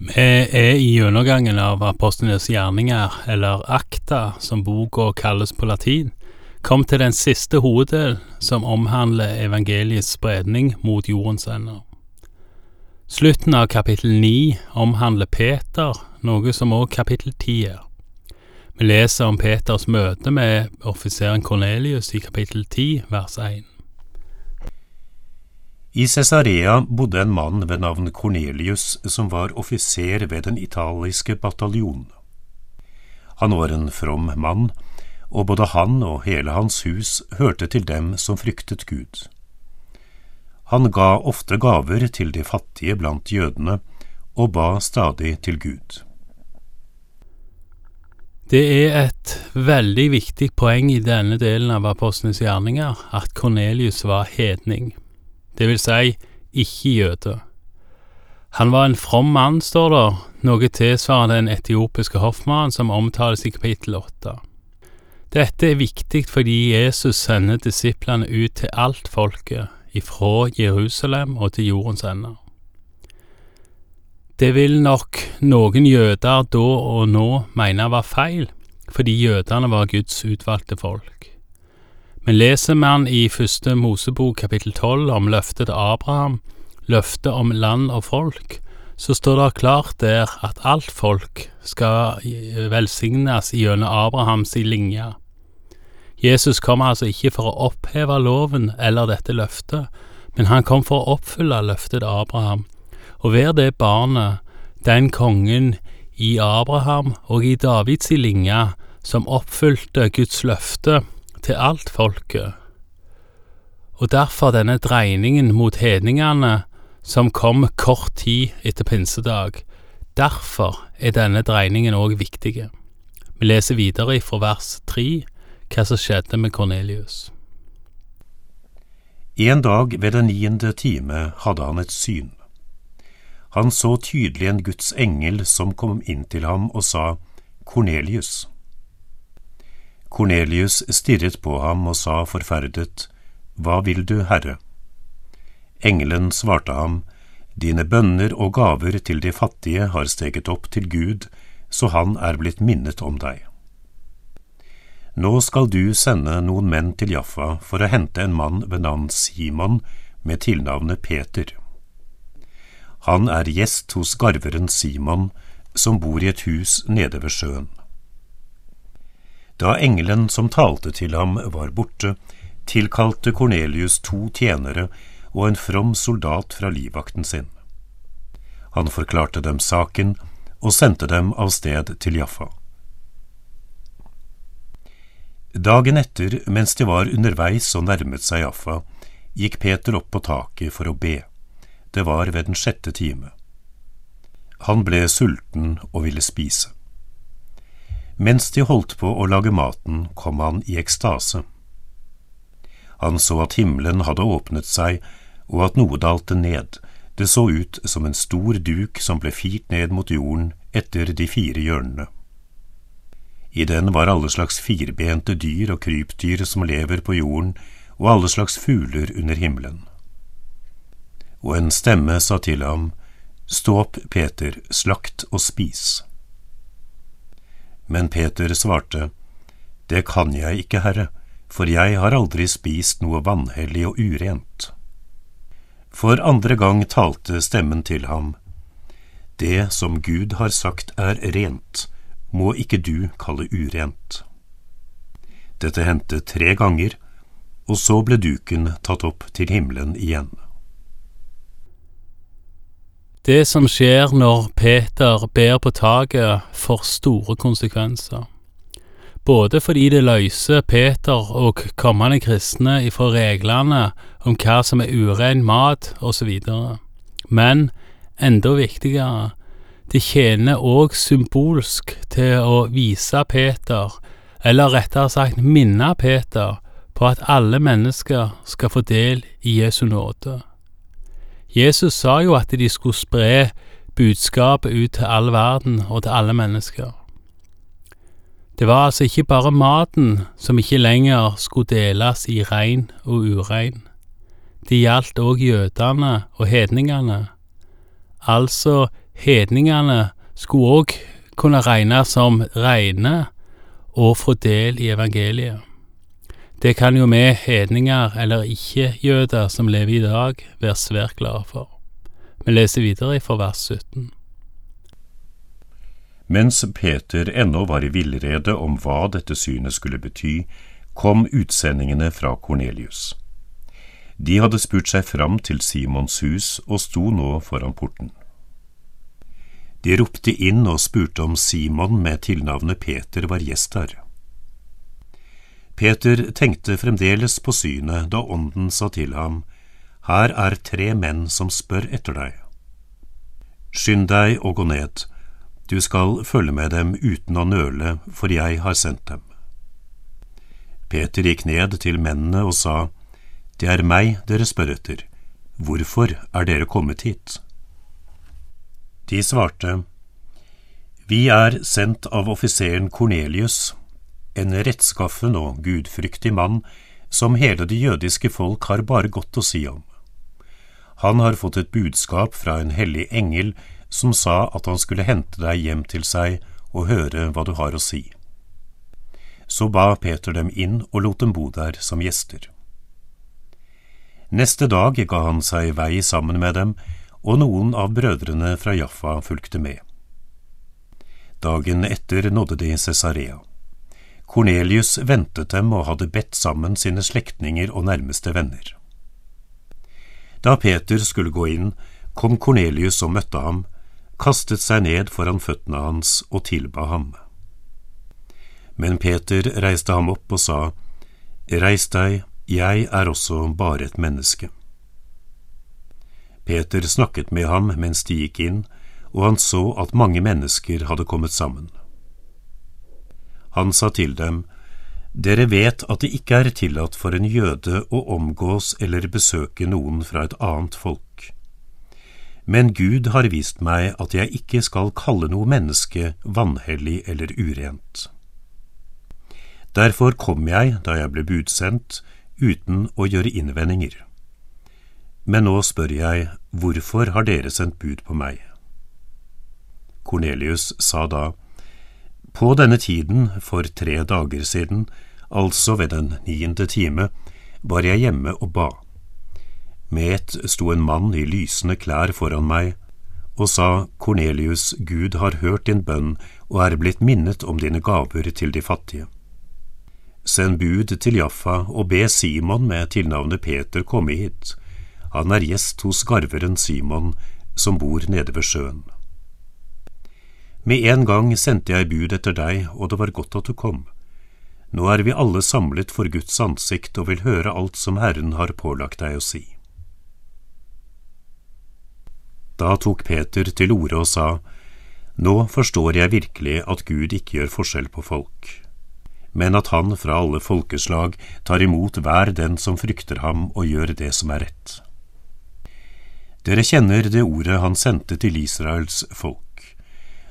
Vi er i gjennomgangen av apostlenes gjerninger, eller akta, som boka kalles på latin, kom til den siste hoveddel som omhandler evangeliets spredning mot jordens ender. Slutten av kapittel ni omhandler Peter, noe som også kapittel ti er. Vi leser om Peters møte med offiseren Kornelius i kapittel ti, vers 1. I Cesarea bodde en mann ved navn Cornelius som var offiser ved den italiske bataljonen. Han var en from mann, og både han og hele hans hus hørte til dem som fryktet Gud. Han ga ofte gaver til de fattige blant jødene, og ba stadig til Gud. Det er et veldig viktig poeng i denne delen av apostlenes gjerninger at Kornelius var hedning det vil si ikke jøde. Han var en from mann, står det, noe tilsvarende den etiopiske hoffmannen som omtales i kapittel åtte. Dette er viktig fordi Jesus sender disiplene ut til alt folket, ifra Jerusalem og til jordens ender. Det vil nok noen jøder da og nå mene var feil, fordi jødene var Guds utvalgte folk. Men leser man i første Mosebok kapittel tolv om løftet til Abraham, løftet om land og folk, så står det klart der at alt folk skal velsignes gjennom Abrahams linje. Jesus kom altså ikke for å oppheve loven eller dette løftet, men han kom for å oppfylle løftet til Abraham, og være det barnet, den kongen i Abraham og i Davids linje, som oppfylte Guds løfte til alt folket, og derfor denne dreiningen mot hedningene som kom kort tid etter pinsedag. Derfor er denne dreiningen òg viktig. Vi leser videre fra vers tre hva som skjedde med Kornelius. En dag ved den niende time hadde han et syn. Han så tydelig en Guds engel som kom inn til ham og sa, Kornelius. Kornelius stirret på ham og sa forferdet, Hva vil du, Herre? Engelen svarte ham, Dine bønner og gaver til de fattige har steget opp til Gud, så han er blitt minnet om deg. Nå skal du sende noen menn til Jaffa for å hente en mann ved navn Simon med tilnavnet Peter. Han er gjest hos garveren Simon, som bor i et hus nede ved sjøen. Da engelen som talte til ham var borte, tilkalte Kornelius to tjenere og en from soldat fra livvakten sin. Han forklarte dem saken og sendte dem av sted til Jaffa. Dagen etter, mens de var underveis og nærmet seg Jaffa, gikk Peter opp på taket for å be. Det var ved den sjette time. Han ble sulten og ville spise. Mens de holdt på å lage maten, kom han i ekstase. Han så at himmelen hadde åpnet seg, og at noe dalte ned, det så ut som en stor duk som ble firt ned mot jorden etter de fire hjørnene. I den var alle slags firbente dyr og krypdyr som lever på jorden, og alle slags fugler under himmelen. Og en stemme sa til ham, Stå opp, Peter, slakt og spis. Men Peter svarte, Det kan jeg ikke, Herre, for jeg har aldri spist noe vanhellig og urent. For andre gang talte stemmen til ham, Det som Gud har sagt er rent, må ikke du kalle urent. Dette hendte tre ganger, og så ble duken tatt opp til himmelen igjen. Det som skjer når Peter ber på taket, får store konsekvenser. Både fordi det løser Peter og kommende kristne ifra reglene om hva som er urein mat, osv. Men enda viktigere, det tjener òg symbolsk til å vise Peter, eller rettere sagt minne Peter, på at alle mennesker skal få del i Jesu nåde. Jesus sa jo at de skulle spre budskapet ut til all verden og til alle mennesker. Det var altså ikke bare maten som ikke lenger skulle deles i rein og urein. Det gjaldt òg jødene og hedningene, altså hedningene skulle òg kunne regnes som reine og få del i evangeliet. Det kan jo vi hedninger eller ikke-jøder som lever i dag, være svært glade for. Vi leser videre fra vers 17. Mens Peter ennå var i villrede om hva dette synet skulle bety, kom utsendingene fra Kornelius. De hadde spurt seg fram til Simons hus og sto nå foran porten. De ropte inn og spurte om Simon med tilnavnet Peter var gjest her. Peter tenkte fremdeles på synet da ånden sa til ham, Her er tre menn som spør etter deg. Skynd deg å gå ned, du skal følge med dem uten å nøle, for jeg har sendt dem. Peter gikk ned til mennene og sa, Det er meg dere spør etter, hvorfor er dere kommet hit? De svarte, Vi er sendt av offiseren Kornelius, en rettskaffen og gudfryktig mann som hele det jødiske folk har bare godt å si om. Han har fått et budskap fra en hellig engel som sa at han skulle hente deg hjem til seg og høre hva du har å si. Så ba Peter dem inn og lot dem bo der som gjester. Neste dag ga han seg vei sammen med dem, og noen av brødrene fra Jaffa fulgte med. Dagen etter nådde de Cesarea. Kornelius ventet dem og hadde bedt sammen sine slektninger og nærmeste venner. Da Peter skulle gå inn, kom Kornelius og møtte ham, kastet seg ned foran føttene hans og tilba ham. Men Peter reiste ham opp og sa, Reis deg, jeg er også bare et menneske. Peter snakket med ham mens de gikk inn, og han så at mange mennesker hadde kommet sammen. Han sa til dem, Dere vet at det ikke er tillatt for en jøde å omgås eller besøke noen fra et annet folk. Men Gud har vist meg at jeg ikke skal kalle noe menneske vanhellig eller urent. Derfor kom jeg da jeg ble budsendt, uten å gjøre innvendinger. Men nå spør jeg, hvorfor har dere sendt bud på meg? Kornelius sa da, På denne tiden, for tre dager siden, altså ved den niende time, var jeg hjemme og ba. Med ett sto en mann i lysende klær foran meg og sa, Kornelius, Gud har hørt din bønn og er blitt minnet om dine gaver til de fattige. Send bud til Jaffa og be Simon med tilnavnet Peter komme hit. Han er gjest hos garveren Simon, som bor nede ved sjøen. Med en gang sendte jeg bud etter deg, og det var godt at du kom. Nå er vi alle samlet for Guds ansikt og vil høre alt som Herren har pålagt deg å si. Da tok Peter til orde og sa, Nå forstår jeg virkelig at Gud ikke gjør forskjell på folk men at han fra alle folkeslag tar imot hver den som frykter ham og gjør det som er rett. Dere kjenner det ordet han sendte til Israels folk,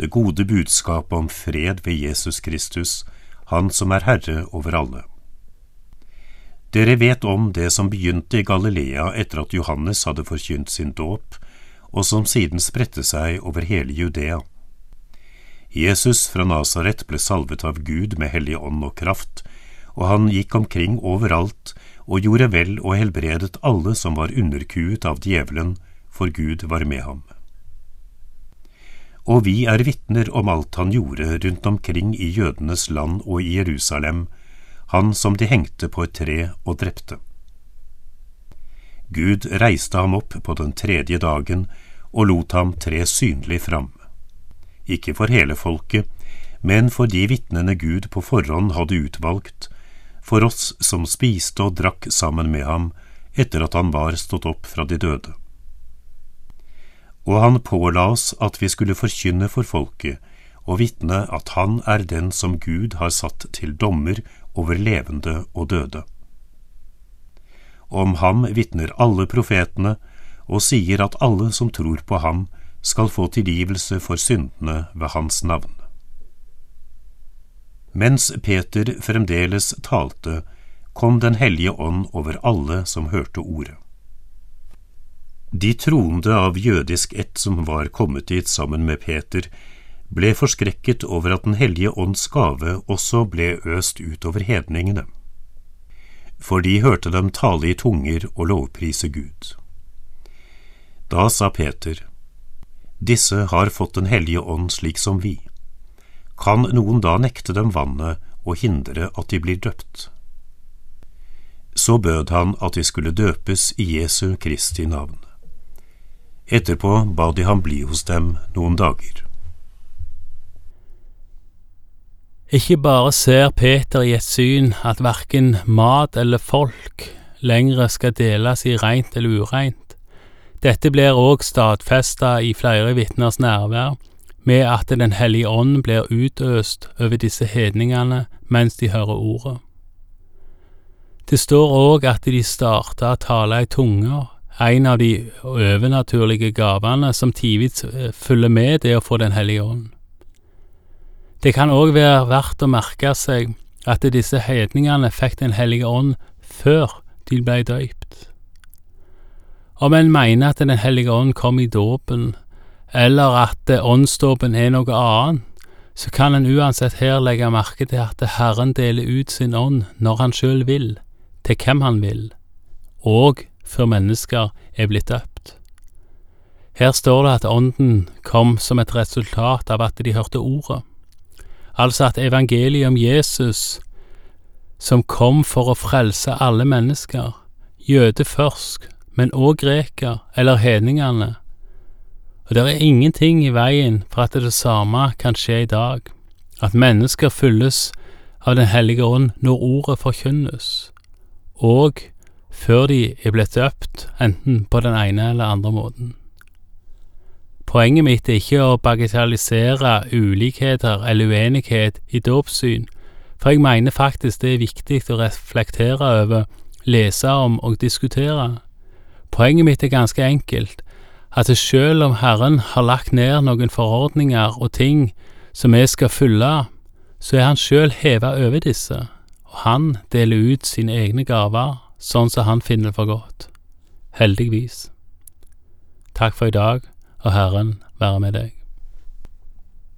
det gode budskapet om fred ved Jesus Kristus, han som er Herre over alle. Dere vet om det som begynte i Galilea etter at Johannes hadde forkynt sin dåp, og som siden spredte seg over hele Judea Jesus fra Nasaret ble salvet av Gud med hellig ånd og kraft, og han gikk omkring overalt og gjorde vel og helbredet alle som var underkuet av djevelen, for Gud var med ham. Og vi er vitner om alt han gjorde rundt omkring i jødenes land og i Jerusalem, han som de hengte på et tre og drepte. Gud reiste ham opp på den tredje dagen og lot ham tre synlig fram ikke for hele folket, men for de vitnene Gud på forhånd hadde utvalgt, for oss som spiste og drakk sammen med ham etter at han var stått opp fra de døde. Og han påla oss at vi skulle forkynne for folket og vitne at han er den som Gud har satt til dommer over levende og døde. Om ham vitner alle profetene og sier at alle som tror på ham, skal få tilgivelse for syndene ved hans navn. Mens Peter fremdeles talte, kom Den hellige ånd over alle som hørte ordet. De troende av jødisk ett som var kommet dit sammen med Peter, ble forskrekket over at Den hellige ånds gave også ble øst utover hedningene. For de hørte dem tale i tunger og lovprise Gud. Da sa Peter, Disse har fått Den hellige ånd slik som vi. Kan noen da nekte dem vannet og hindre at de blir døpt? Så bød han at de skulle døpes i Jesu Kristi navn. Etterpå ba de ham bli hos dem noen dager. Ikke bare ser Peter i et syn at verken mat eller folk lengre skal deles i rent eller ureint. Dette blir òg stadfesta i flere vitners nærvær, med at Den hellige ånd blir utøst over disse hedningene mens de hører ordet. Det står òg at de starta å tale i tunger, en av de overnaturlige gavene som tidvis følger med det å få Den hellige ånd. Det kan òg være verdt å merke seg at disse hedningene fikk Den hellige ånd før de ble døypt. Om en mener at Den hellige ånd kom i dåpen, eller at åndsdåpen er noe annet, så kan en uansett her legge merke til at Herren deler ut sin ånd når han sjøl vil, til hvem han vil, og før mennesker er blitt døpt. Her står det at Ånden kom som et resultat av at de hørte ordet altså at evangeliet om Jesus, som kom for å frelse alle mennesker, jøde først, men òg greker eller hedningene, og det er ingenting i veien for at det samme kan skje i dag, at mennesker fylles av Den hellige ånd når ordet forkynnes, og før de er blitt døpt, enten på den ene eller andre måten. Poenget mitt er ikke å bagatellisere ulikheter eller uenighet i dåpssyn, for jeg mener faktisk det er viktig å reflektere over, lese om og diskutere. Poenget mitt er ganske enkelt, at selv om Herren har lagt ned noen forordninger og ting som vi skal følge, så er Han sjøl heva over disse, og Han deler ut sine egne gaver sånn som Han finner for godt. Heldigvis. Takk for i dag og Herren være med deg.